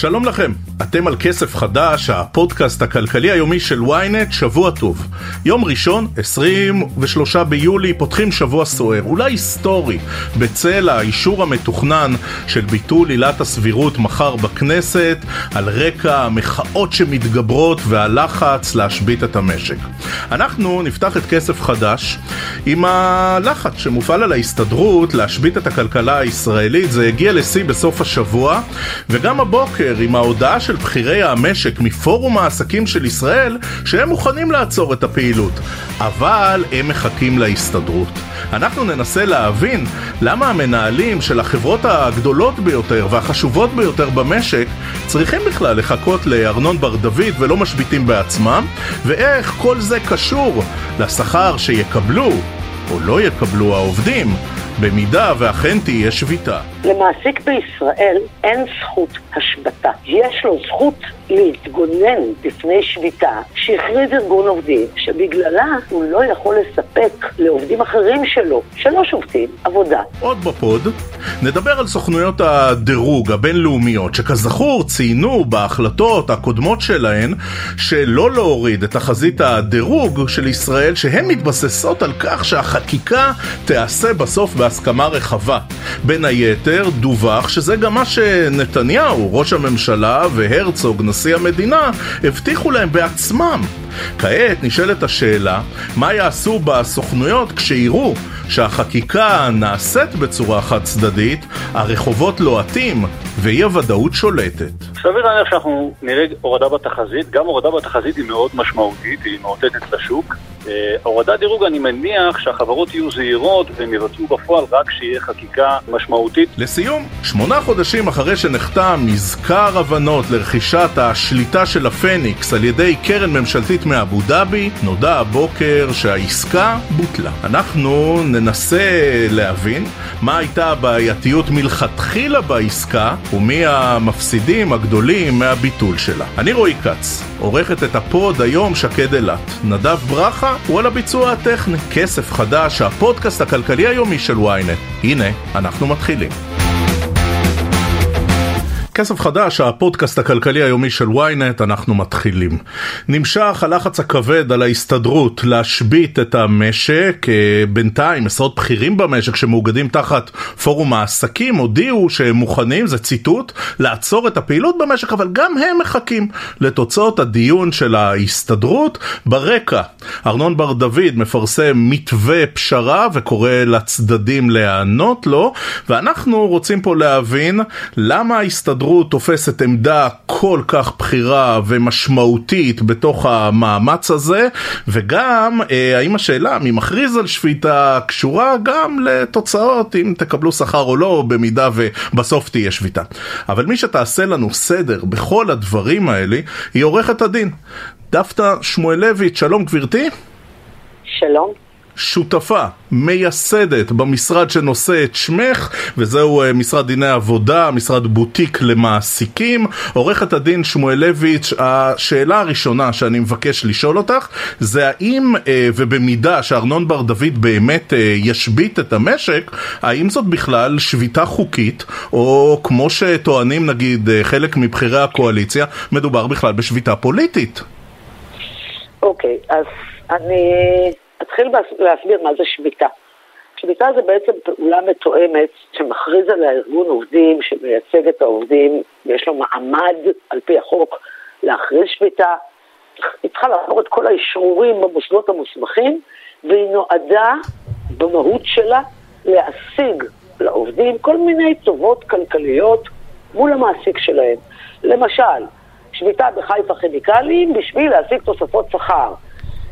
שלום לכם, אתם על כסף חדש, הפודקאסט הכלכלי היומי של ynet, שבוע טוב. יום ראשון, 23 ביולי, פותחים שבוע סוער, אולי היסטורי, בצל האישור המתוכנן של ביטול עילת הסבירות מחר בכנסת, על רקע המחאות שמתגברות והלחץ להשבית את המשק. אנחנו נפתח את כסף חדש עם הלחץ שמופעל על ההסתדרות להשבית את הכלכלה הישראלית, זה הגיע לשיא בסוף השבוע, וגם הבוקר עם ההודעה של בכירי המשק מפורום העסקים של ישראל שהם מוכנים לעצור את הפעילות, אבל הם מחכים להסתדרות. אנחנו ננסה להבין למה המנהלים של החברות הגדולות ביותר והחשובות ביותר במשק צריכים בכלל לחכות לארנון בר דוד ולא משביתים בעצמם, ואיך כל זה קשור לשכר שיקבלו או לא יקבלו העובדים במידה ואכן תהיה שביתה. למעסיק בישראל אין זכות השבתה. יש לו זכות להתגונן בפני שביתה שהכריז ארגון עובדים, שבגללה הוא לא יכול לספק לעובדים אחרים שלו, שלא שובתים, עבודה. עוד בפוד, נדבר על סוכנויות הדירוג הבינלאומיות, שכזכור ציינו בהחלטות הקודמות שלהן שלא להוריד את תחזית הדירוג של ישראל, שהן מתבססות על כך שהחקיקה תיעשה בסוף בהסכמה רחבה. בין היתר, דווח שזה גם מה שנתניהו, ראש הממשלה והרצוג, נשיא המדינה, הבטיחו להם בעצמם. כעת נשאלת השאלה, מה יעשו בסוכנויות כשיראו שהחקיקה נעשית בצורה חד צדדית, הרחובות לוהטים ואי הוודאות שולטת. סביר להניח שאנחנו נראה הורדה בתחזית, גם הורדה בתחזית היא מאוד משמעותית, היא מאותתת לשוק. אה, הורדת דירוג אני מניח שהחברות יהיו זהירות והם יבצעו בפועל רק כשיהיה חקיקה משמעותית. לסיום, שמונה חודשים אחרי שנחתם מזכר הבנות לרכישת השליטה של הפניקס על ידי קרן ממשלתית מאבו דאבי, נודע הבוקר שהעסקה בוטלה. אנחנו ננסה להבין מה הייתה הבעייתיות מלכתחילה בעסקה ומי המפסידים הגדולים מהביטול שלה. אני רועי כץ, עורכת את הפוד היום שקד אילת. נדב ברכה הוא על הביצוע הטכני. כסף חדש, הפודקאסט הכלכלי היומי של ynet. הנה, אנחנו מתחילים. כסף חדש, הפודקאסט הכלכלי היומי של ynet, אנחנו מתחילים. נמשך הלחץ הכבד על ההסתדרות להשבית את המשק, אה, בינתיים עשרות בכירים במשק שמאוגדים תחת פורום העסקים הודיעו שהם מוכנים, זה ציטוט, לעצור את הפעילות במשק, אבל גם הם מחכים לתוצאות הדיון של ההסתדרות. ברקע, ארנון בר דוד מפרסם מתווה פשרה וקורא לצדדים להיענות לו, ואנחנו רוצים פה להבין למה ההסתדרות ההסתדרות תופסת עמדה כל כך בכירה ומשמעותית בתוך המאמץ הזה, וגם אה, האם השאלה מי מכריז על שביתה קשורה גם לתוצאות אם תקבלו שכר או לא, במידה ובסוף תהיה שביתה. אבל מי שתעשה לנו סדר בכל הדברים האלה היא עורכת הדין. דפנה שמואלביץ', שלום גברתי. שלום. שותפה, מייסדת במשרד שנושא את שמך, וזהו אה, משרד דיני עבודה, משרד בוטיק למעסיקים. עורכת הדין שמואלביץ', השאלה הראשונה שאני מבקש לשאול אותך, זה האם, אה, ובמידה שארנון בר דוד באמת אה, ישבית את המשק, האם זאת בכלל שביתה חוקית, או כמו שטוענים נגיד חלק מבכירי הקואליציה, מדובר בכלל בשביתה פוליטית? אוקיי, okay, אז אני... אתחיל להסביר מה זה שביתה. שביתה זה בעצם פעולה מתואמת שמכריז על הארגון עובדים שמייצג את העובדים ויש לו מעמד על פי החוק להכריז שביתה. היא צריכה לעבור את כל האישורים במוסדות המוסמכים והיא נועדה במהות שלה להשיג לעובדים כל מיני טובות כלכליות מול המעסיק שלהם. למשל, שביתה בחיפה כימיקלים בשביל להשיג תוספות שכר.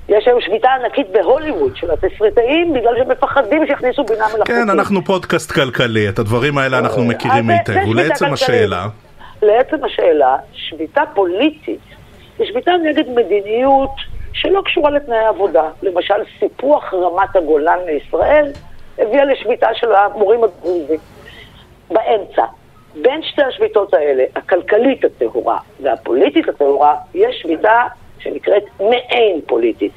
יש היום שביתה ענקית בהוליווד של התסריטאים, בגלל שהם מפחדים שיכניסו בינה מלאכותית. כן, אנחנו פודקאסט כלכלי, את הדברים האלה אנחנו אה, מכירים היטב. ולעצם השאלה... לעצם השאלה, שביתה פוליטית היא שביתה נגד מדיניות שלא קשורה לתנאי עבודה. למשל, סיפוח רמת הגולן לישראל הביאה לשביתה של המורים הדרוזים. באמצע. בין שתי השביתות האלה, הכלכלית הטהורה והפוליטית הטהורה, יש שביתה שנקראת מעין פוליטית.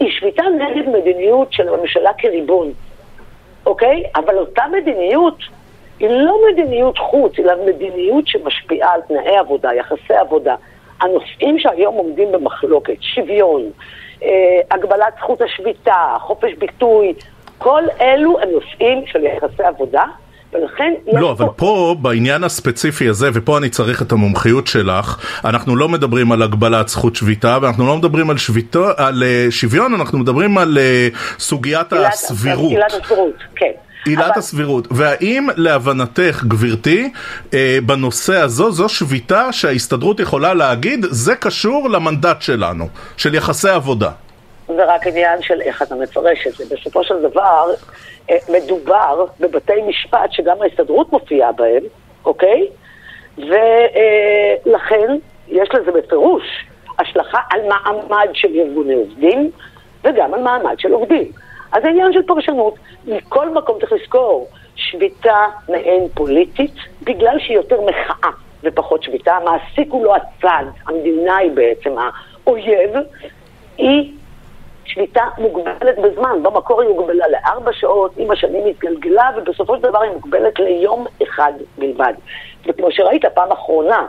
היא שביתה נגד מדיניות של הממשלה כריבון, אוקיי? אבל אותה מדיניות היא לא מדיניות חוץ, אלא מדיניות שמשפיעה על תנאי עבודה, יחסי עבודה. הנושאים שהיום עומדים במחלוקת, שוויון, אה, הגבלת זכות השביתה, חופש ביטוי, כל אלו הם נושאים של יחסי עבודה, ולכן לא, אבל פה... פה, בעניין הספציפי הזה, ופה אני צריך את המומחיות שלך, אנחנו לא מדברים על הגבלת זכות שביתה, ואנחנו לא מדברים על, שביתו, על uh, שוויון, אנחנו מדברים על uh, סוגיית עילת, הסבירות. עילת הסבירות, כן. עילת אבל... הסבירות. והאם להבנתך, גברתי, אה, בנושא הזו, זו שביתה שההסתדרות יכולה להגיד, זה קשור למנדט שלנו, של יחסי עבודה. זה רק עניין של איך אתה מפרש את זה. בסופו של דבר, אה, מדובר בבתי משפט שגם ההסתדרות מופיעה בהם, אוקיי? ולכן יש לזה בפירוש השלכה על מעמד של ארגוני עובדים וגם על מעמד של עובדים. אז זה עניין של פרשנות. מכל מקום צריך לזכור, שביתה מעין פוליטית, בגלל שהיא יותר מחאה ופחות שביתה, המעסיק הוא לא הצד, המדינה היא בעצם האויב, היא שביתה מוגבלת בזמן, במקור היא הוגבלה לארבע שעות, עם השנים התגלגלה, ובסופו של דבר היא מוגבלת ליום אחד בלבד. וכמו שראית פעם אחרונה,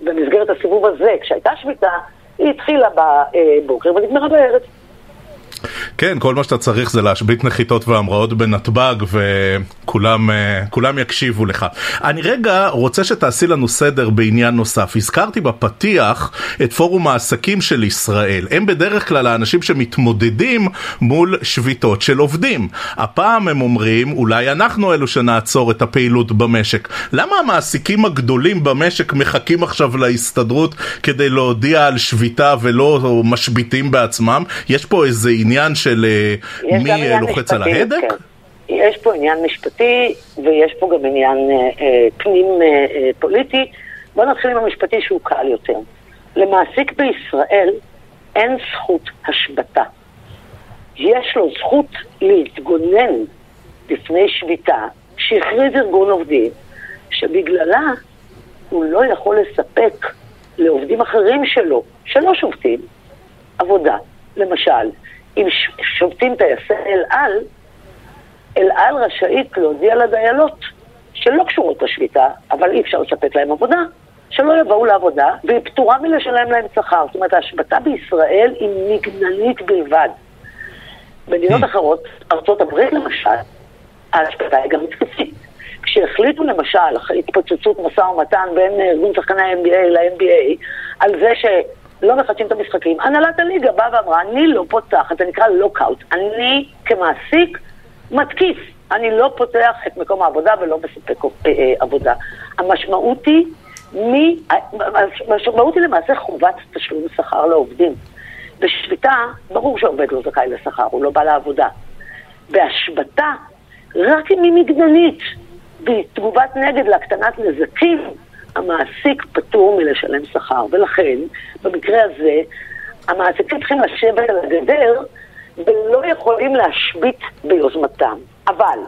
במסגרת הסיבוב הזה, כשהייתה שביתה, היא התחילה בבוקר ונגמרה בערב. כן, כל מה שאתה צריך זה להשבית נחיתות והמראות בנתב"ג וכולם אה, יקשיבו לך. אני רגע רוצה שתעשי לנו סדר בעניין נוסף. הזכרתי בפתיח את פורום העסקים של ישראל. הם בדרך כלל האנשים שמתמודדים מול שביתות של עובדים. הפעם הם אומרים, אולי אנחנו אלו שנעצור את הפעילות במשק. למה המעסיקים הגדולים במשק מחכים עכשיו להסתדרות כדי להודיע על שביתה ולא משביתים בעצמם? יש פה איזה עניין של אה, מי לוחץ על ההדק? כן. יש פה עניין משפטי ויש פה גם עניין אה, אה, פנים אה, אה, פוליטי. בואו נתחיל עם המשפטי שהוא קל יותר. למעסיק בישראל אין זכות השבתה. יש לו זכות להתגונן לפני שביתה שהכריז ארגון עובדים, שבגללה הוא לא יכול לספק לעובדים אחרים שלו, שלא שובתים, עבודה. למשל, אם שובתים טייסי אל על, אל על רשאית להודיע לדיילות שלא קשורות לשביתה, אבל אי אפשר לספק להם עבודה, שלא יבואו לעבודה, והיא פטורה מלשלם להם שכר. זאת אומרת, ההשבתה בישראל היא מגננית בלבד. במדינות hmm. אחרות, ארה"ב למשל, ההשבתה היא גם התקפית. כשהחליטו למשל, אחרי התפוצצות משא ומתן בין ארגון שחקני ה-NBA ל-NBA, על זה ש... לא מחדשים את המשחקים. הנהלת הליגה באה ואמרה, אני לא פותחת, זה נקרא לוקאוט. אני כמעסיק מתקיף. אני לא פותח את מקום העבודה ולא מספק אה, אה, עבודה. המשמעות היא, מי, המשמעות היא למעשה חובת תשלום שכר לעובדים. בשביתה, ברור שעובד לא זכאי לשכר, הוא לא בא לעבודה. בהשבתה, רק אם היא מגדנית, בתגובת נגד להקטנת נזקים, המעסיק פטור מלשלם שכר, ולכן במקרה הזה המעסיקים צריכים לשבת על הגדר ולא יכולים להשבית ביוזמתם. אבל,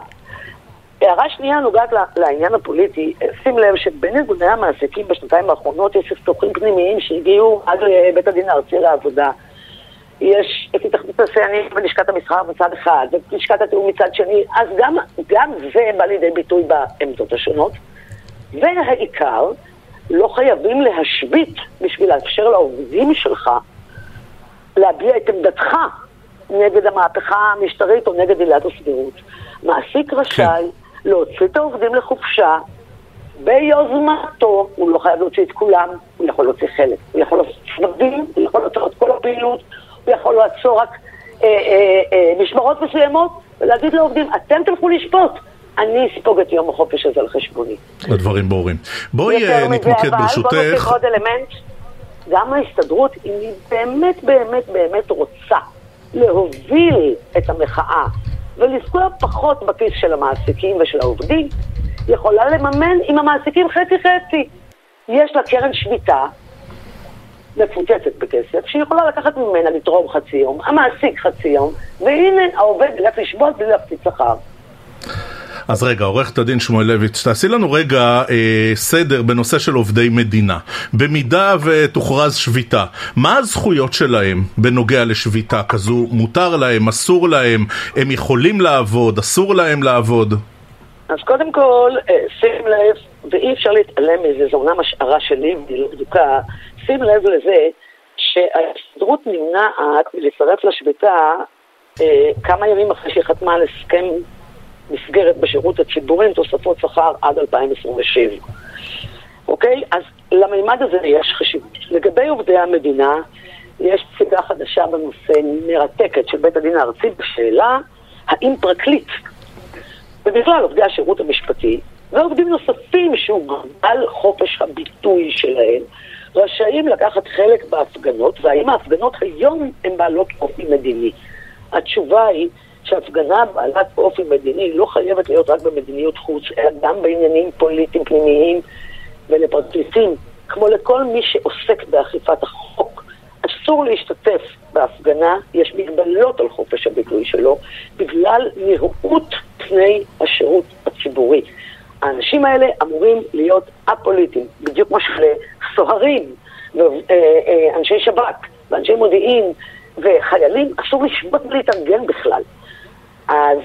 הערה שנייה נוגעת לעניין הפוליטי, שים לב שבין ארגוני המעסיקים בשנתיים האחרונות יש סכסוכים פנימיים שהגיעו עד לבית הדין הארצי לעבודה. יש את התאחדות התעשיינים ולשכת המסחר מצד אחד, ואת לשכת התיאום מצד שני, אז גם, גם זה בא לידי ביטוי בעמדות השונות. והעיקר, לא חייבים להשבית בשביל לאפשר לעובדים שלך להביע את עמדתך נגד המהפכה המשטרית או נגד עילת הסבירות. מעסיק רשאי כן. להוציא את העובדים לחופשה ביוזמתו, הוא לא חייב להוציא את כולם, הוא יכול להוציא חלק. הוא יכול לעשות צוותים, הוא יכול לעצור את כל הפעילות, הוא יכול לעצור רק אה, אה, אה, משמרות מסוימות ולהגיד לעובדים, אתם תלכו לשפוט. אני אספוג את יום החופש הזה על חשבוני. הדברים ברורים. בואי אה, נתמקד ברשותך. בוא נוסיף עוד אלמנט. גם ההסתדרות, אם היא באמת באמת באמת רוצה להוביל את המחאה ולפגוע פחות בכיס של המעסיקים ושל העובדים, יכולה לממן עם המעסיקים חצי חצי. יש לה קרן שביתה מפוצצת בכסף, שהיא יכולה לקחת ממנה לתרום חצי יום, המעסיק חצי יום, והנה העובד ילך לשבות בלי להפציץ שכר. אז רגע, עורכת הדין שמואלביץ', תעשי לנו רגע אה, סדר בנושא של עובדי מדינה. במידה ותוכרז שביתה, מה הזכויות שלהם בנוגע לשביתה כזו? מותר להם, אסור להם, הם יכולים לעבוד, אסור להם לעבוד? אז קודם כל, אה, שים לב, ואי אפשר להתעלם מזה, זו אומנם השערה שלי והיא לא בדוקה, שים לב לזה שההסתדרות נמנעת מלצרף לשביתה אה, כמה ימים אחרי שהיא חתמה על הסכם מסגרת בשירות הציבורי עם תוספות שכר עד 2027. אוקיי? אז למימד הזה יש חשיבות. לגבי עובדי המדינה, יש פסיקה חדשה בנושא מרתקת של בית הדין הארצי בשאלה האם פרקליט ובכלל עובדי השירות המשפטי ועובדים נוספים שהוא על חופש הביטוי שלהם רשאים לקחת חלק בהפגנות והאם ההפגנות היום הן בעלות אופי מדיני. התשובה היא שהפגנה בעלת אופי מדיני לא חייבת להיות רק במדיניות חוץ, אלא גם בעניינים פוליטיים פנימיים ולפרקליטים, כמו לכל מי שעוסק באכיפת החוק. אסור להשתתף בהפגנה, יש מגבלות על חופש הביטוי שלו, בגלל נראות פני השירות הציבורי. האנשים האלה אמורים להיות א-פוליטיים, בדיוק כמו שלסוהרים ואנשי שב"כ ואנשי מודיעין וחיילים אסור לשבות ולהתארגן בכלל. אז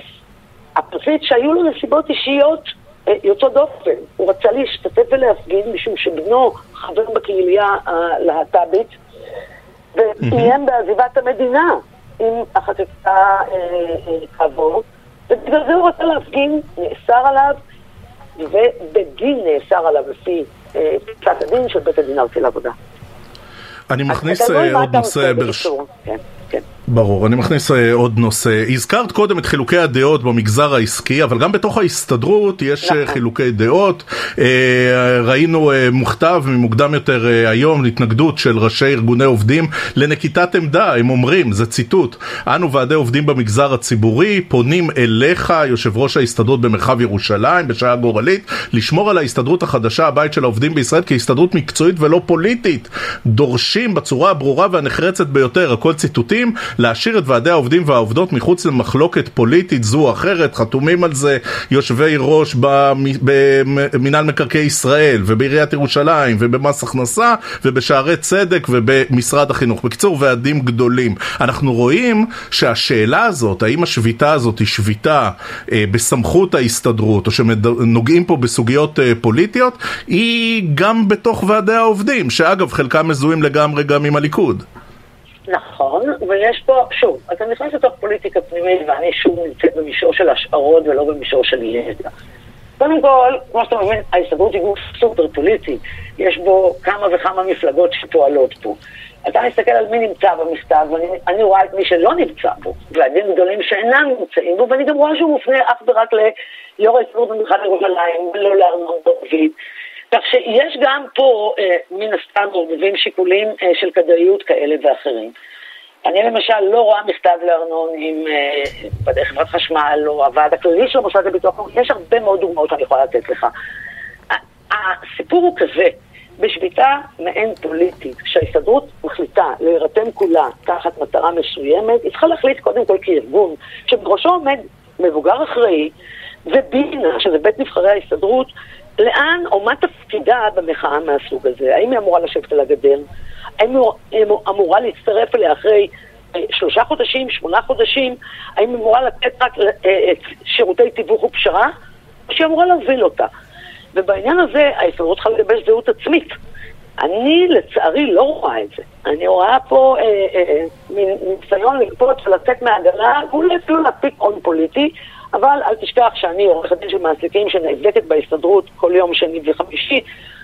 הפרקליט שהיו לו נסיבות אישיות אה, יוצאות דופן, הוא רצה להשתתף ולהפגין משום שבנו חבר בקהילייה הלהט"בית ואיים בעזיבת המדינה אם החקיקה אה, אה, תעבור ובגלל זה הוא רצה להפגין, נאסר עליו ובדין נאסר עליו לפי פסק הדין של בית הדין הארצי לעבודה. אני מכניס עוד נושא ברשותך. ברור, אני מכניס אה, עוד נושא. הזכרת קודם את חילוקי הדעות במגזר העסקי, אבל גם בתוך ההסתדרות יש אה, נכון. חילוקי דעות. אה, ראינו מוכתב ממוקדם יותר היום, התנגדות של ראשי ארגוני עובדים לנקיטת עמדה. הם אומרים, זה ציטוט, אנו ועדי עובדים במגזר הציבורי פונים אליך, יושב ראש ההסתדרות במרחב ירושלים, בשעה גורלית, לשמור על ההסתדרות החדשה, הבית של העובדים בישראל, כהסתדרות מקצועית ולא פוליטית. דורשים בצורה הברורה והנחרצת ביותר, הכל ציטוטים, להשאיר את ועדי העובדים והעובדות מחוץ למחלוקת פוליטית זו או אחרת, חתומים על זה יושבי ראש במינהל מקרקעי ישראל ובעיריית ירושלים ובמס הכנסה ובשערי צדק ובמשרד החינוך. בקיצור, ועדים גדולים. אנחנו רואים שהשאלה הזאת, האם השביתה הזאת היא שביתה אה, בסמכות ההסתדרות או שנוגעים פה בסוגיות אה, פוליטיות, היא גם בתוך ועדי העובדים, שאגב חלקם מזוהים לגמרי גם עם הליכוד. נכון, ויש פה, שוב, אתה נכנס לתוך פוליטיקה פנימית ואני שוב נמצאת במישור של השערות ולא במישור של ידע. קודם כל, כמו שאתה מבין, ההסתדרות היא גוף סופר פוליטי, יש בו כמה וכמה מפלגות שפועלות פה. אתה מסתכל על מי נמצא במכתב, ואני רואה את מי שלא נמצא בו, ועדים גדולים שאינם נמצאים בו, ואני גם רואה שהוא מופנה אך ורק ליו"ר ההסתדרות במרחב ירושלים, ולא לארנון דוד. כך שיש גם פה, אה, מן הסתם, מעורבבים שיקולים אה, של כדאיות כאלה ואחרים. אני למשל לא רואה מכתב לארנון עם אה, חברת חשמל או הוועד הכללי של המוסד לביטוח לאומי, יש הרבה מאוד דוגמאות שאני יכולה לתת לך. הסיפור הוא כזה, בשביתה מעין פוליטית, כשההסתדרות מחליטה להירתם כולה תחת מטרה מסוימת, היא צריכה להחליט קודם כל כארגון, שבראשו עומד מבוגר אחראי ובינה, שזה בית נבחרי ההסתדרות, לאן או מה תפקידה במחאה מהסוג הזה? האם היא אמורה לשבת על הגדר? האם היא אמורה להצטרף אליה אחרי אה, שלושה חודשים, שמונה חודשים? האם היא אמורה לתת רק אה, את שירותי תיווך ופשרה? או שהיא אמורה להוביל אותה? ובעניין הזה ההסתדרות צריכה לגבש זהות עצמית. אני לצערי לא רואה את זה. אני רואה פה אה, אה, אה ניסיון לקפוץ ולצאת מהעגלה, ואולי אפילו להפיק הון פוליטי. אבל אל תשכח שאני עורכת דין של מעסיקים שנאבקת בהסתדרות כל יום שני וחמישי,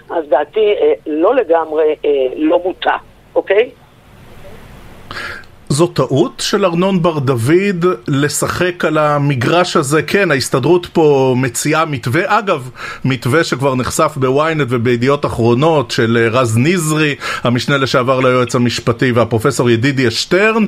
אז דעתי אה, לא לגמרי אה, לא מוטה, אוקיי? זו טעות של ארנון בר דוד לשחק על המגרש הזה, כן, ההסתדרות פה מציעה מתווה, אגב, מתווה שכבר נחשף בוויינט ובידיעות אחרונות של אה, רז נזרי, המשנה לשעבר ליועץ המשפטי והפרופסור ידידיה שטרן.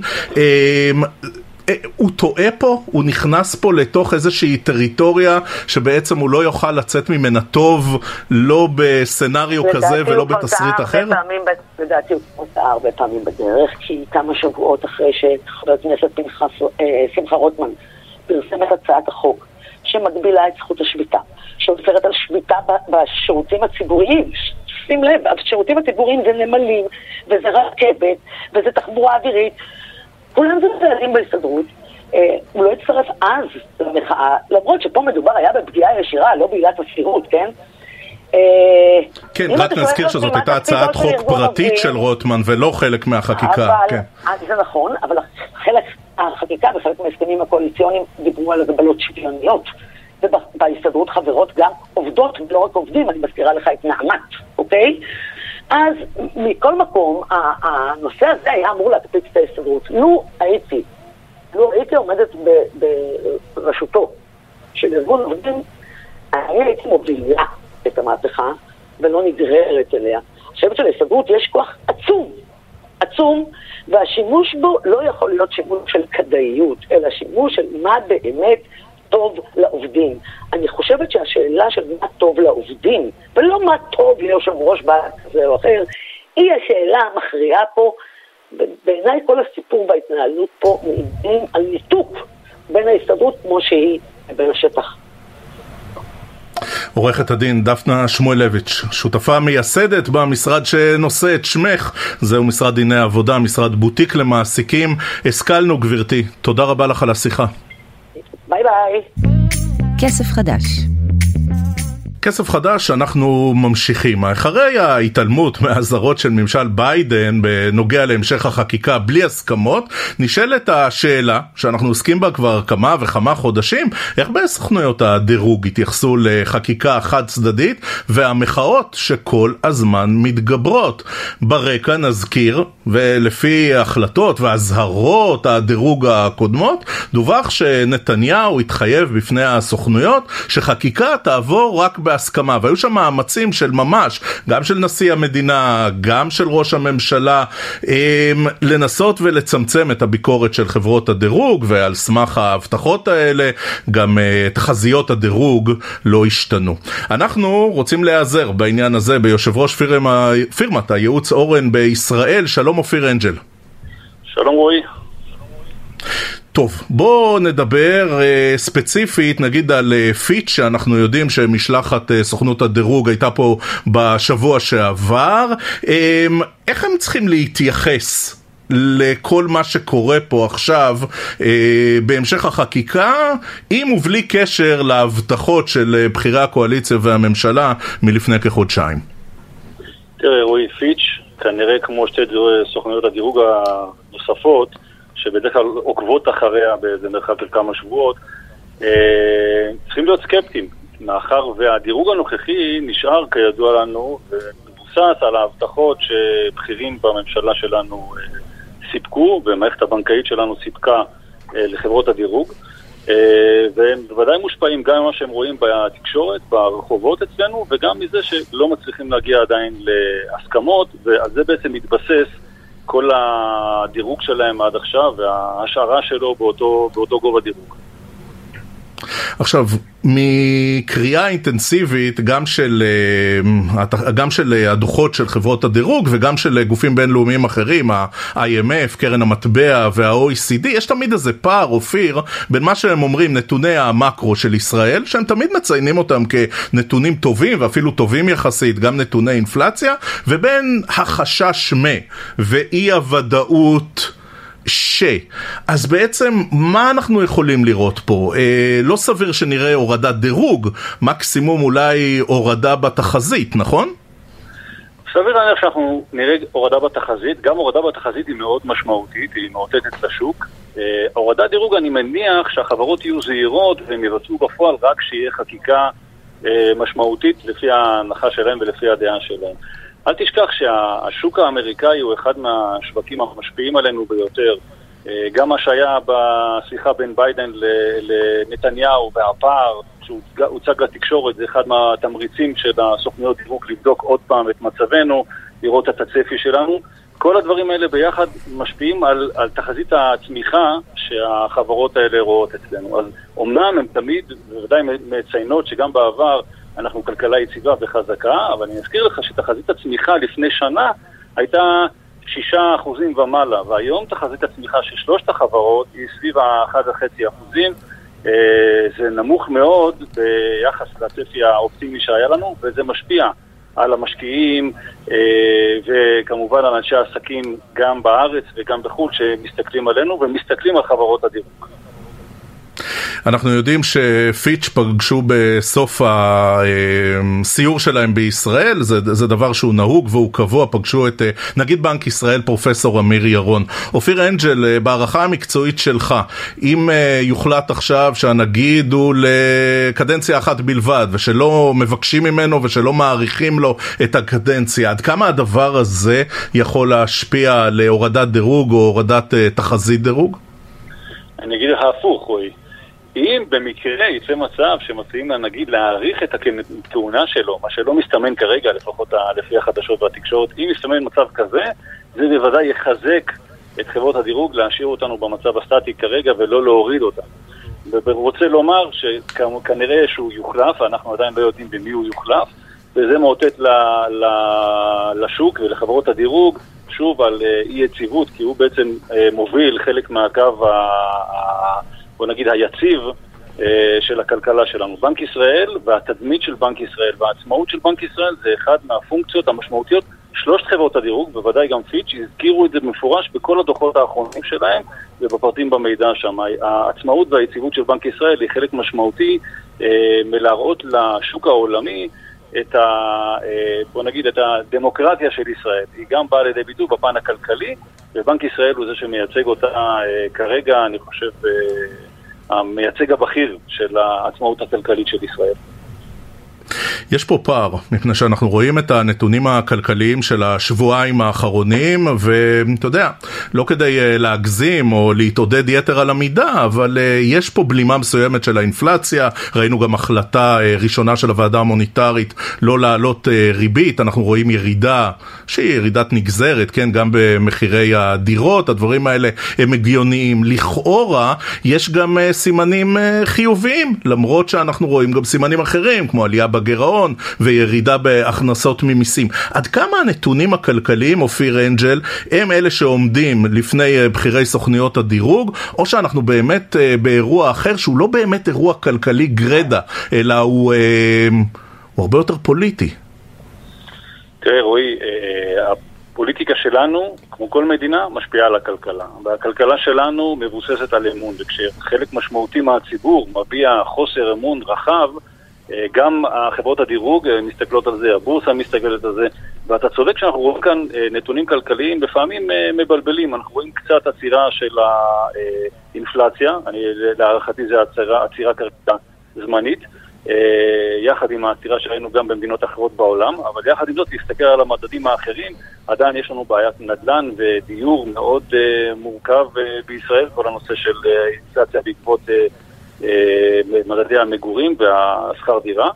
אה, הוא טועה פה, הוא נכנס פה לתוך איזושהי טריטוריה שבעצם הוא לא יוכל לצאת ממנה טוב, לא בסצנריו כזה ולא בתסריט אחר? לדעתי הוא כבר הרבה פעמים בדרך, כי כמה שבועות אחרי שחבר הכנסת אה, שמחה רוטמן פרסם את הצעת החוק שמגבילה את זכות השביתה, שאוסרת על שביתה בשירותים הציבוריים. שים לב, השירותים הציבוריים זה נמלים, וזה רכבת, וזה תחבורה אווירית. כולם זה צעדים בהסתדרות. אה, הוא לא הצטרף אז למחאה, למרות שפה מדובר היה בפגיעה ישירה, לא בעילת הסבירות, כן? אה, כן, רק נזכיר שזאת הייתה הצעת חוק פרטית של רוטמן ולא חלק מהחקיקה. כן. אה, זה נכון, אבל חלק החקיקה וחלק מההסכמים הקואליציוניים דיברו על הגבלות שוויוניות. ובהסתדרות חברות גם עובדות, ולא רק עובדים, אני מזכירה לך את נעמת, אוקיי? אז מכל מקום, הנושא הזה היה אמור להקפיץ את ההסתדרות. לו הייתי, לו הייתי עומדת בראשותו של ארגון עובדים, אני הייתי מובילה את המהפכה ולא נגררת אליה. אני חושבת שלהסתדרות יש כוח עצום, עצום, והשימוש בו לא יכול להיות שימוש של כדאיות, אלא שימוש של מה באמת טוב לעובדים. אני חושבת שהשאלה של מה טוב לעובדים, ולא מה טוב ליושב ראש בעל כזה או אחר, היא השאלה המכריעה פה. בעיניי כל הסיפור וההתנהלות פה מעידים על ניתוק בין ההסתדרות כמו שהיא לבין השטח. עורכת הדין דפנה שמואלביץ', שותפה מייסדת במשרד שנושא את שמך, זהו משרד דיני עבודה, משרד בוטיק למעסיקים. השכלנו גברתי, תודה רבה לך על השיחה. ביי ביי. כסף חדש כסף חדש, אנחנו ממשיכים. אחרי ההתעלמות מהאזהרות של ממשל ביידן בנוגע להמשך החקיקה בלי הסכמות, נשאלת השאלה, שאנחנו עוסקים בה כבר כמה וכמה חודשים, איך בסוכנויות הדירוג התייחסו לחקיקה חד צדדית, והמחאות שכל הזמן מתגברות. ברקע נזכיר, ולפי ההחלטות והאזהרות הדירוג הקודמות, דווח שנתניהו התחייב בפני הסוכנויות שחקיקה תעבור רק בהסכמה, והיו שם מאמצים של ממש, גם של נשיא המדינה, גם של ראש הממשלה, לנסות ולצמצם את הביקורת של חברות הדירוג, ועל סמך ההבטחות האלה, גם אה, תחזיות הדירוג לא השתנו. אנחנו רוצים להיעזר בעניין הזה ביושב ראש פירמה, פירמת הייעוץ אורן בישראל, שלום אופיר אנג'ל. שלום רועי. טוב, בואו נדבר אה, ספציפית נגיד על אה, פיץ' שאנחנו יודעים שמשלחת אה, סוכנות הדירוג הייתה פה בשבוע שעבר. אה, איך הם צריכים להתייחס לכל מה שקורה פה עכשיו אה, בהמשך החקיקה, עם ובלי קשר להבטחות של אה, בכירי הקואליציה והממשלה מלפני כחודשיים? תראה, רועי פיץ', כנראה כמו שתי סוכנויות הדירוג הנוספות, שבדרך כלל עוקבות אחריה באיזה מרחק של כמה שבועות, אה, צריכים להיות סקפטיים, מאחר והדירוג הנוכחי נשאר כידוע לנו ומבוסס על ההבטחות שבכירים בממשלה שלנו אה, סיפקו, ומערכת הבנקאית שלנו סיפקה אה, לחברות הדירוג. והם בוודאי מושפעים גם ממה שהם רואים בתקשורת, ברחובות אצלנו, וגם מזה שלא מצליחים להגיע עדיין להסכמות, ועל זה בעצם מתבסס כל הדירוג שלהם עד עכשיו וההשערה שלו באותו, באותו גובה דירוג. עכשיו, מקריאה אינטנסיבית גם של, אה, גם של הדוחות של חברות הדירוג וגם של גופים בינלאומיים אחרים, ה-IMF, קרן המטבע וה-OECD, יש תמיד איזה פער, אופיר, בין מה שהם אומרים, נתוני המקרו של ישראל, שהם תמיד מציינים אותם כנתונים טובים ואפילו טובים יחסית, גם נתוני אינפלציה, ובין החשש מ ואי הוודאות ש. אז בעצם מה אנחנו יכולים לראות פה? אה, לא סביר שנראה הורדת דירוג, מקסימום אולי הורדה בתחזית, נכון? סביר להניח שאנחנו נראה הורדה בתחזית, גם הורדה בתחזית היא מאוד משמעותית, היא מאותתת לשוק. אה, הורדת דירוג אני מניח שהחברות יהיו זהירות והם יבצעו בפועל רק כשיהיה חקיקה אה, משמעותית לפי ההנחה שלהם ולפי הדעה שלהם. אל תשכח שהשוק האמריקאי הוא אחד מהשווקים המשפיעים עלינו ביותר. אה, גם מה שהיה בשיחה בין ביידן לנתניהו והפער שהוצג לתקשורת זה אחד מהתמריצים של הסוכניות דירוג לבדוק עוד פעם את מצבנו, לראות את הצפי שלנו. כל הדברים האלה ביחד משפיעים על, על תחזית הצמיחה שהחברות האלה רואות אצלנו. אז אומנם הן תמיד, בוודאי מציינות שגם בעבר אנחנו כלכלה יציבה וחזקה, אבל אני אזכיר לך שתחזית הצמיחה לפני שנה הייתה שישה אחוזים ומעלה, והיום תחזית הצמיחה של שלושת החברות היא סביב ה-1.5 אחוזים. זה נמוך מאוד ביחס לצפי האופטימי שהיה לנו, וזה משפיע על המשקיעים וכמובן על אנשי העסקים גם בארץ וגם בחו"ל שמסתכלים עלינו ומסתכלים על חברות הדירוג. אנחנו יודעים שפיץ' פגשו בסוף הסיור שלהם בישראל, זה, זה דבר שהוא נהוג והוא קבוע, פגשו את נגיד בנק ישראל פרופסור אמיר ירון. אופיר אנג'ל, בהערכה המקצועית שלך, אם יוחלט עכשיו שהנגיד הוא לקדנציה אחת בלבד ושלא מבקשים ממנו ושלא מעריכים לו את הקדנציה, עד כמה הדבר הזה יכול להשפיע להורדת דירוג או הורדת תחזית דירוג? אני אגיד לך הפוך, רועי. אם במקרה יצא מצב שמציעים לנגיד להאריך את הכהונה שלו, מה שלא מסתמן כרגע, לפחות לפי החדשות והתקשורת, אם מסתמן מצב כזה, זה בוודאי יחזק את חברות הדירוג להשאיר אותנו במצב הסטטי כרגע ולא להוריד אותה. ורוצה לומר שכנראה שהוא יוחלף, אנחנו עדיין לא יודעים במי הוא יוחלף, וזה מאותת לשוק ולחברות הדירוג שוב על אי יציבות, כי הוא בעצם מוביל חלק מהקו. בוא נגיד, היציב אה, של הכלכלה שלנו. בנק ישראל והתדמית של בנק ישראל והעצמאות של בנק ישראל זה אחד מהפונקציות המשמעותיות. שלושת חברות הדירוג, בוודאי גם פיץ', הזכירו את זה במפורש בכל הדוחות האחרונים שלהם ובפרטים במידע שם. העצמאות והיציבות של בנק ישראל היא חלק משמעותי אה, מלהראות לשוק העולמי את ה... אה, בוא נגיד, את הדמוקרטיה של ישראל. היא גם באה לידי ביטוי בפן הכלכלי, ובנק ישראל הוא זה שמייצג אותה כרגע, אני חושב, המייצג הבכיר של העצמאות הכלכלית של ישראל. יש פה פער, מפני שאנחנו רואים את הנתונים הכלכליים של השבועיים האחרונים, ואתה יודע, לא כדי אה, להגזים או להתעודד יתר על המידה, אבל אה, יש פה בלימה מסוימת של האינפלציה, ראינו גם החלטה אה, ראשונה של הוועדה המוניטרית לא להעלות ריבית, אנחנו רואים ירידה שהיא ירידת נגזרת, כן, גם במחירי הדירות, הדברים האלה הם הגיוניים. לכאורה, יש גם סימנים חיוביים, למרות שאנחנו רואים גם סימנים אחרים, כמו עלייה בגירעון וירידה בהכנסות ממיסים. עד כמה הנתונים הכלכליים, אופיר אנג'ל, הם אלה שעומדים לפני אה, בכירי סוכניות הדירוג, או שאנחנו באמת אה, באירוע אחר שהוא לא באמת אירוע כלכלי גרדה, אלא הוא, אה, הוא הרבה יותר פוליטי. תראה רועי, הפוליטיקה שלנו, כמו כל מדינה, משפיעה על הכלכלה. והכלכלה שלנו מבוססת על אמון, וכשחלק משמעותי מהציבור מביע חוסר אמון רחב, גם החברות הדירוג אה, מסתכלות על זה, הבורסה מסתכלת על זה, ואתה צודק שאנחנו רואים כאן אה, נתונים כלכליים לפעמים מבלבלים, אנחנו רואים קצת עצירה של האינפלציה, אני, להערכתי זו עצירה, עצירה כרגע זמנית, יחד עם העצירה שראינו גם במדינות אחרות בעולם, אבל יחד עם זאת, להסתכל על המדדים האחרים, עדיין יש לנו בעיית נדל"ן ודיור מאוד מורכב בישראל, כל הנושא של אינפלציה בעקבות אה, מדדי המגורים והשכר דירה.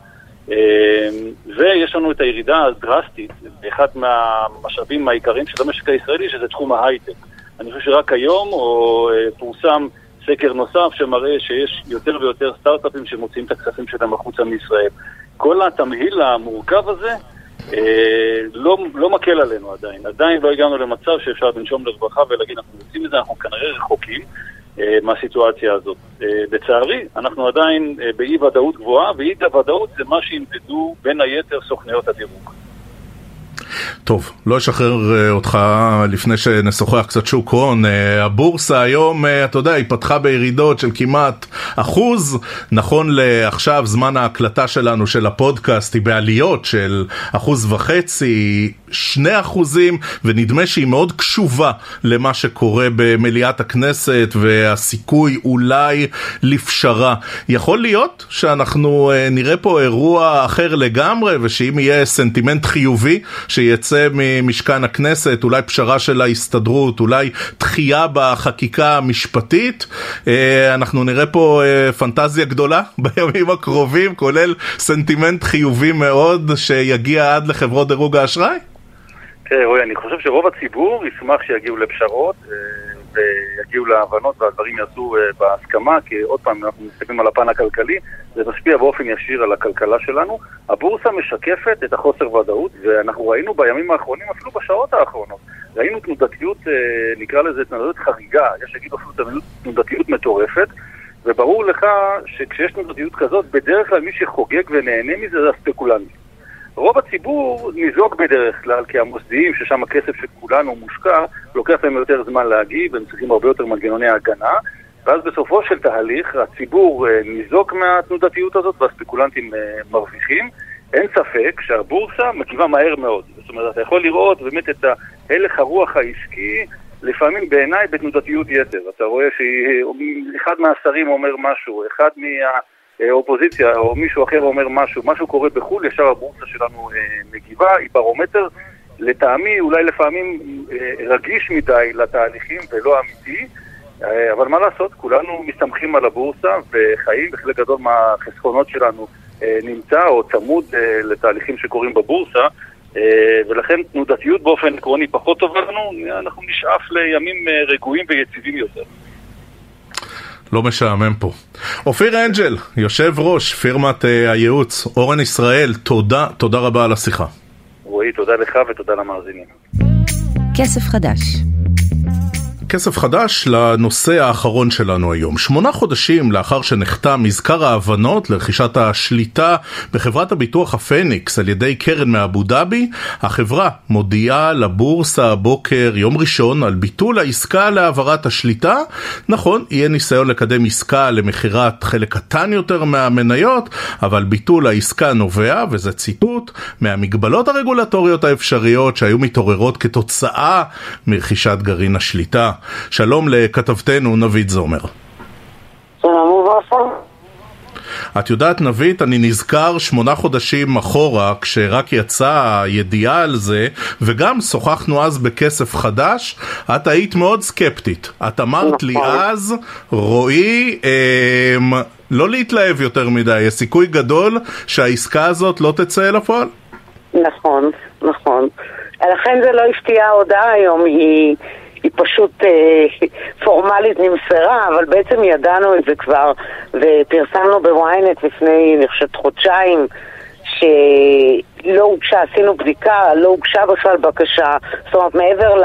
אה, ויש לנו את הירידה הדרסטית באחד מהמשאבים העיקריים של המשק הישראלי, שזה תחום ההייטק. אני חושב שרק היום או אה, פורסם סקר נוסף שמראה שיש יותר ויותר סטארט-אפים שמוציאים את הכספים שלהם החוצה מישראל. כל התמהיל המורכב הזה לא, לא מקל עלינו עדיין. עדיין לא הגענו למצב שאפשר לנשום לרווחה ולהגיד אנחנו יוצאים מזה, אנחנו כנראה רחוקים. אה, מהסיטואציה הזאת. אה, לצערי, אנחנו עדיין אה, באי ודאות גבוהה, ואי הוודאות זה מה שימדדו בין היתר סוכניות הדירוג. טוב, לא אשחרר אותך לפני שנשוחח קצת שוק הון. הבורסה היום, אתה יודע, היא פתחה בירידות של כמעט אחוז. נכון לעכשיו, זמן ההקלטה שלנו, של הפודקאסט, היא בעליות של אחוז וחצי. שני אחוזים, ונדמה שהיא מאוד קשובה למה שקורה במליאת הכנסת והסיכוי אולי לפשרה. יכול להיות שאנחנו אה, נראה פה אירוע אחר לגמרי, ושאם יהיה סנטימנט חיובי שיצא ממשכן הכנסת, אולי פשרה של ההסתדרות, אולי דחייה בחקיקה המשפטית, אה, אנחנו נראה פה אה, פנטזיה גדולה בימים הקרובים, כולל סנטימנט חיובי מאוד שיגיע עד לחברות דירוג האשראי? תראה, רועי, אני חושב שרוב הציבור ישמח שיגיעו לפשרות אה, ויגיעו להבנות והדברים יעשו אה, בהסכמה, כי עוד פעם, אנחנו מסתכלים על הפן הכלכלי, זה משפיע באופן ישיר על הכלכלה שלנו. הבורסה משקפת את החוסר ודאות, ואנחנו ראינו בימים האחרונים, אפילו בשעות האחרונות, ראינו תנודתיות, אה, נקרא לזה תנודתיות חריגה, יש שיגידו אפילו תנודתיות מטורפת. וברור לך שכשיש תנודתיות כזאת, בדרך כלל מי שחוגג ונהנה מזה זה הספקולנטים. רוב הציבור ניזוק בדרך כלל, כי המוסדיים, ששם הכסף של כולנו מושקע, לוקח להם יותר זמן להגיב, הם צריכים הרבה יותר מנגנוני הגנה, ואז בסופו של תהליך הציבור אה, ניזוק מהתנודתיות הזאת והספקולנטים אה, מרוויחים. אין ספק שהבורסה מגיבה מהר מאוד. זאת אומרת, אתה יכול לראות באמת את הלך הרוח העסקי, לפעמים בעיניי בתנודתיות יתר. אתה רואה שאחד מהשרים אומר משהו, אחד מהאופוזיציה או מישהו אחר אומר משהו, משהו קורה בחו"ל, ישר הבורסה שלנו אה, מגיבה, היא ברומטר. לטעמי, אולי לפעמים רגיש מדי לתהליכים ולא אמיתי. אה, אבל מה לעשות, כולנו מסתמכים על הבורסה וחיים, וחלק גדול מהחסכונות שלנו אה, נמצא או צמוד אה, לתהליכים שקורים בבורסה, ולכן תנודתיות באופן עקרוני פחות טובה לנו, אנחנו נשאף לימים רגועים ויציבים יותר. לא משעמם פה. אופיר אנג'ל, יושב ראש פירמת הייעוץ, אורן ישראל, תודה, תודה רבה על השיחה. רועי, תודה לך ותודה למאזינים. כסף חדש כסף חדש לנושא האחרון שלנו היום. שמונה חודשים לאחר שנחתם מזכר ההבנות לרכישת השליטה בחברת הביטוח הפניקס על ידי קרן מאבו דאבי, החברה מודיעה לבורסה הבוקר, יום ראשון, על ביטול העסקה להעברת השליטה. נכון, יהיה ניסיון לקדם עסקה למכירת חלק קטן יותר מהמניות, אבל ביטול העסקה נובע, וזה ציטוט, מהמגבלות הרגולטוריות האפשריות שהיו מתעוררות כתוצאה מרכישת גרעין השליטה. שלום לכתבתנו נבית זומר. שלום וברכה. את יודעת, נבית, אני נזכר שמונה חודשים אחורה, כשרק יצאה הידיעה על זה, וגם שוחחנו אז בכסף חדש, את היית מאוד סקפטית. את אמרת לי נכון. אז, רועי, אה, לא להתלהב יותר מדי, יש סיכוי גדול שהעסקה הזאת לא תצא אל הפועל. נכון, נכון. לכן זה לא הפתיע ההודעה היום, היא... היא פשוט אה, פורמלית נמסרה, אבל בעצם ידענו את זה כבר, ופרסמנו בוויינט לפני, אני חושבת, חודשיים, שלא הוגשה, עשינו בדיקה, לא הוגשה בכלל בקשה, זאת אומרת, מעבר ל,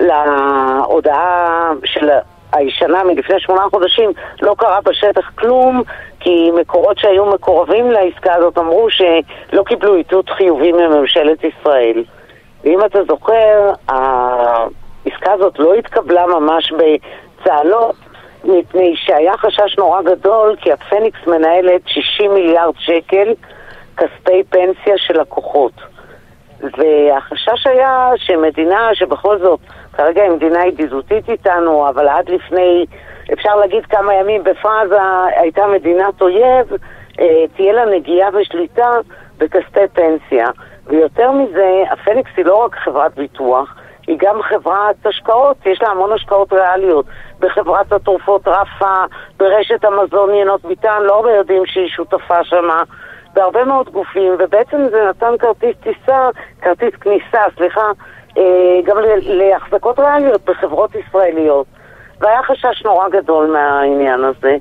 להודעה של הישנה מלפני שמונה חודשים, לא קרה בשטח כלום, כי מקורות שהיו מקורבים לעסקה הזאת אמרו שלא קיבלו איתות חיובי מממשלת ישראל. ואם אתה זוכר, העסקה הזאת לא התקבלה ממש בצהלות, מפני שהיה חשש נורא גדול, כי הפניקס מנהלת 60 מיליארד שקל כספי פנסיה של לקוחות. והחשש היה שמדינה שבכל זאת, כרגע היא מדינה ידידותית איתנו, אבל עד לפני, אפשר להגיד כמה ימים בפרזה, הייתה מדינת אויב, אה, תהיה לה נגיעה ושליטה בכספי פנסיה. ויותר מזה, הפניקס היא לא רק חברת ביטוח, היא גם חברת השקעות, יש לה המון השקעות ריאליות. בחברת התרופות רפה, ברשת המזון ינות ביטן, לא הרבה יודעים שהיא שותפה שמה. בהרבה מאוד גופים, ובעצם זה נתן כרטיס טיסה, כרטיס כניסה, סליחה, אה, גם להחזקות ריאליות בחברות ישראליות. והיה חשש נורא גדול מהעניין הזה.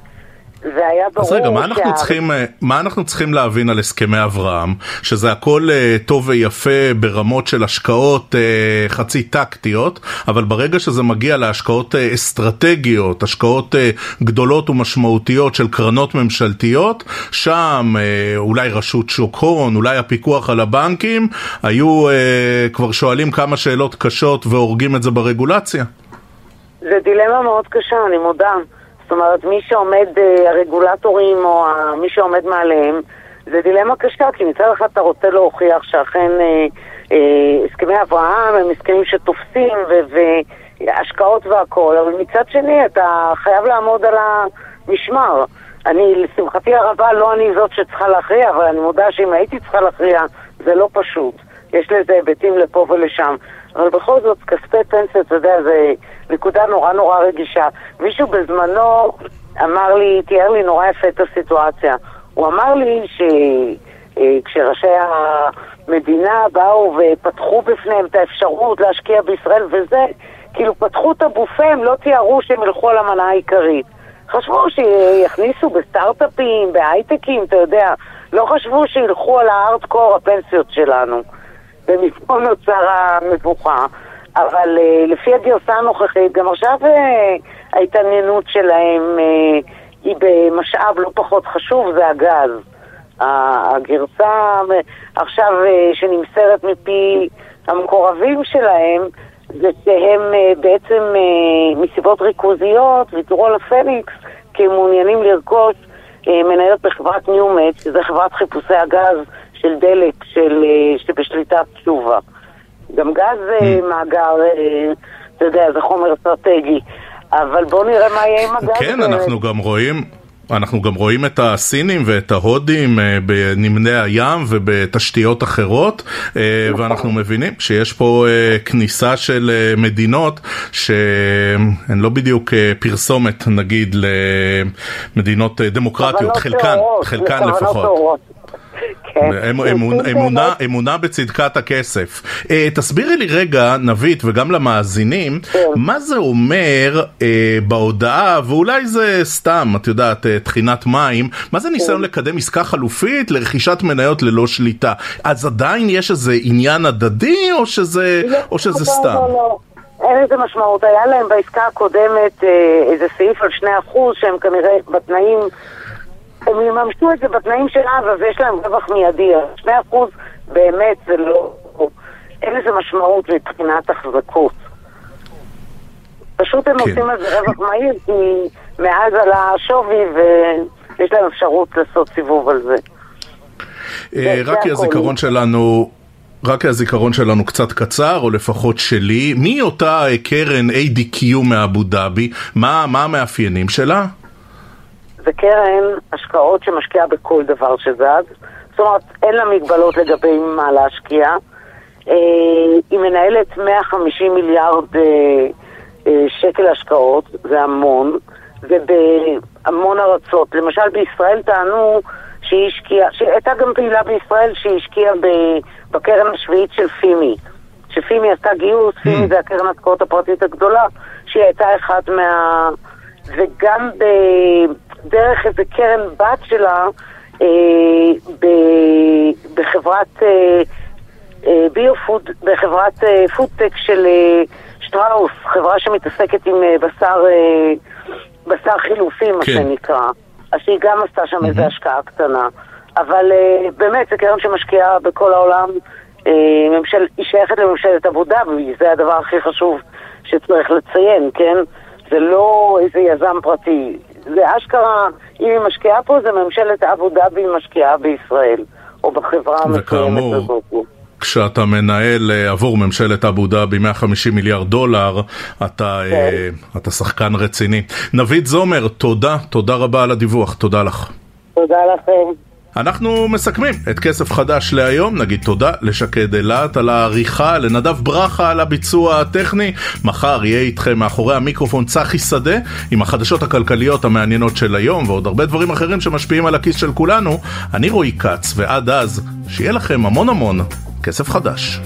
והיה ברור... אז רגע, מה אנחנו, שה... צריכים, אה, מה אנחנו צריכים להבין על הסכמי אברהם? שזה הכל uh, טוב ויפה ברמות של השקעות uh, חצי טקטיות, אבל ברגע שזה מגיע להשקעות uh, אסטרטגיות, השקעות uh, גדולות ומשמעותיות של קרנות ממשלתיות, שם uh, אולי רשות שוק הון, אולי הפיקוח על הבנקים, היו uh, כבר שואלים כמה שאלות קשות והורגים את זה ברגולציה. זה דילמה מאוד קשה, אני מודה. זאת אומרת, מי שעומד, אה, הרגולטורים או מי שעומד מעליהם, זה דילמה קשה, כי מצד אחד אתה רוצה להוכיח שאכן אה, אה, הסכמי אברהם הם הסכמים שתופסים והשקעות והכול, אבל מצד שני אתה חייב לעמוד על המשמר. אני, לשמחתי הרבה, לא אני זאת שצריכה להכריע, אבל אני מודה שאם הייתי צריכה להכריע, זה לא פשוט. יש לזה היבטים לפה ולשם. אבל בכל זאת, כספי פנסיה, אתה יודע, זה נקודה נורא נורא רגישה. מישהו בזמנו אמר לי, תיאר לי נורא יפה את הסיטואציה. הוא אמר לי שכשראשי אה, המדינה באו ופתחו בפניהם את האפשרות להשקיע בישראל וזה, כאילו פתחו את הבופה, הם לא תיארו שהם ילכו על המנה העיקרית. חשבו שיכניסו בסטארט-אפים, בהייטקים, אתה יודע, לא חשבו שילכו על הארדקור הפנסיות שלנו. ומפה נוצר המבוכה. אבל uh, לפי הגרסה הנוכחית, גם עכשיו uh, ההתעניינות שלהם uh, היא במשאב לא פחות חשוב, זה הגז. הגרסה עכשיו שנמסרת מפי המקורבים שלהם, זה שהם בעצם מסיבות ריכוזיות ויתרו על הפניקס כי הם מעוניינים לרכוש מניות בחברת ניומט, שזה חברת חיפושי הגז של דלק של, שבשליטת תשובה. גם גז זה mm. מאגר, אתה יודע, זה חומר אסטרטגי. אבל בואו נראה מה יהיה עם הגז. כן, אנחנו גם רואים... אנחנו גם רואים את הסינים ואת ההודים אה, בנמלי הים ובתשתיות אחרות אה, נכון. ואנחנו מבינים שיש פה אה, כניסה של מדינות שהן לא בדיוק פרסומת נגיד למדינות דמוקרטיות, חלקן, חלקן לפחות. אמונה, אמונה בצדקת הכסף. Uh, תסבירי לי רגע, נבית, וגם למאזינים, כן. מה זה אומר uh, בהודעה, ואולי זה סתם, את יודעת, uh, טחינת מים, מה זה ניסיון כן. לקדם עסקה חלופית לרכישת מניות ללא שליטה? אז עדיין יש איזה עניין הדדי, או שזה, לא, או שזה לא, סתם? לא. אין לזה משמעות. היה להם בעסקה הקודמת איזה סעיף על 2% שהם כנראה בתנאים הם יממשו את זה בתנאים של אבא ויש להם רווח מיידי. שני אחוז באמת זה לא... אין לזה משמעות מבחינת החזקות. פשוט הם כן. עושים על זה רווח מהיר כי מאז עלה השווי ויש להם אפשרות לעשות סיבוב על זה. אה, רק כי הזיכרון שלנו... רק כי הזיכרון שלנו קצת קצר, או לפחות שלי, מי אותה קרן ADQ מאבו דאבי? מה, מה המאפיינים שלה? זה קרן השקעות שמשקיעה בכל דבר שזז. זאת אומרת, אין לה מגבלות לגבי מה להשקיע. אה, היא מנהלת 150 מיליארד אה, אה, שקל השקעות, זה המון, ובהמון ארצות. למשל בישראל טענו שהיא השקיעה, שהייתה גם פעילה בישראל שהיא השקיעה בקרן השביעית של פימי. שפימי עשתה גיוס, פימי mm. זה הקרן השקעות הפרטית הגדולה, שהיא הייתה אחת מה... וגם ב... דרך איזה קרן בת שלה אה, ב, בחברת אה, אה, ביופוד, בחברת אה, פודטק של אה, שטראוס, חברה שמתעסקת עם אה, בשר, אה, בשר חילופי, מה כן. שנקרא. אז היא גם עשתה שם mm-hmm. איזו השקעה קטנה. אבל אה, באמת, זו קרן שמשקיעה בכל העולם. אה, ממשל, היא שייכת לממשלת עבודה, וזה הדבר הכי חשוב שצריך לציין, כן? זה לא איזה יזם פרטי. זה אשכרה, אם היא משקיעה פה, זה ממשלת אבו דאבי משקיעה בישראל, או בחברה המסוימת הזאת. כשאתה מנהל אה, עבור ממשלת אבו דאבי 150 מיליארד דולר, אתה, כן. uh, אתה שחקן רציני. נבית זומר, תודה, תודה רבה על הדיווח, תודה לך. תודה לכם. אנחנו מסכמים את כסף חדש להיום, נגיד תודה לשקד אילת על העריכה, לנדב ברכה על הביצוע הטכני, מחר יהיה איתכם מאחורי המיקרופון צחי שדה עם החדשות הכלכליות המעניינות של היום ועוד הרבה דברים אחרים שמשפיעים על הכיס של כולנו. אני רועי כץ, ועד אז, שיהיה לכם המון המון כסף חדש.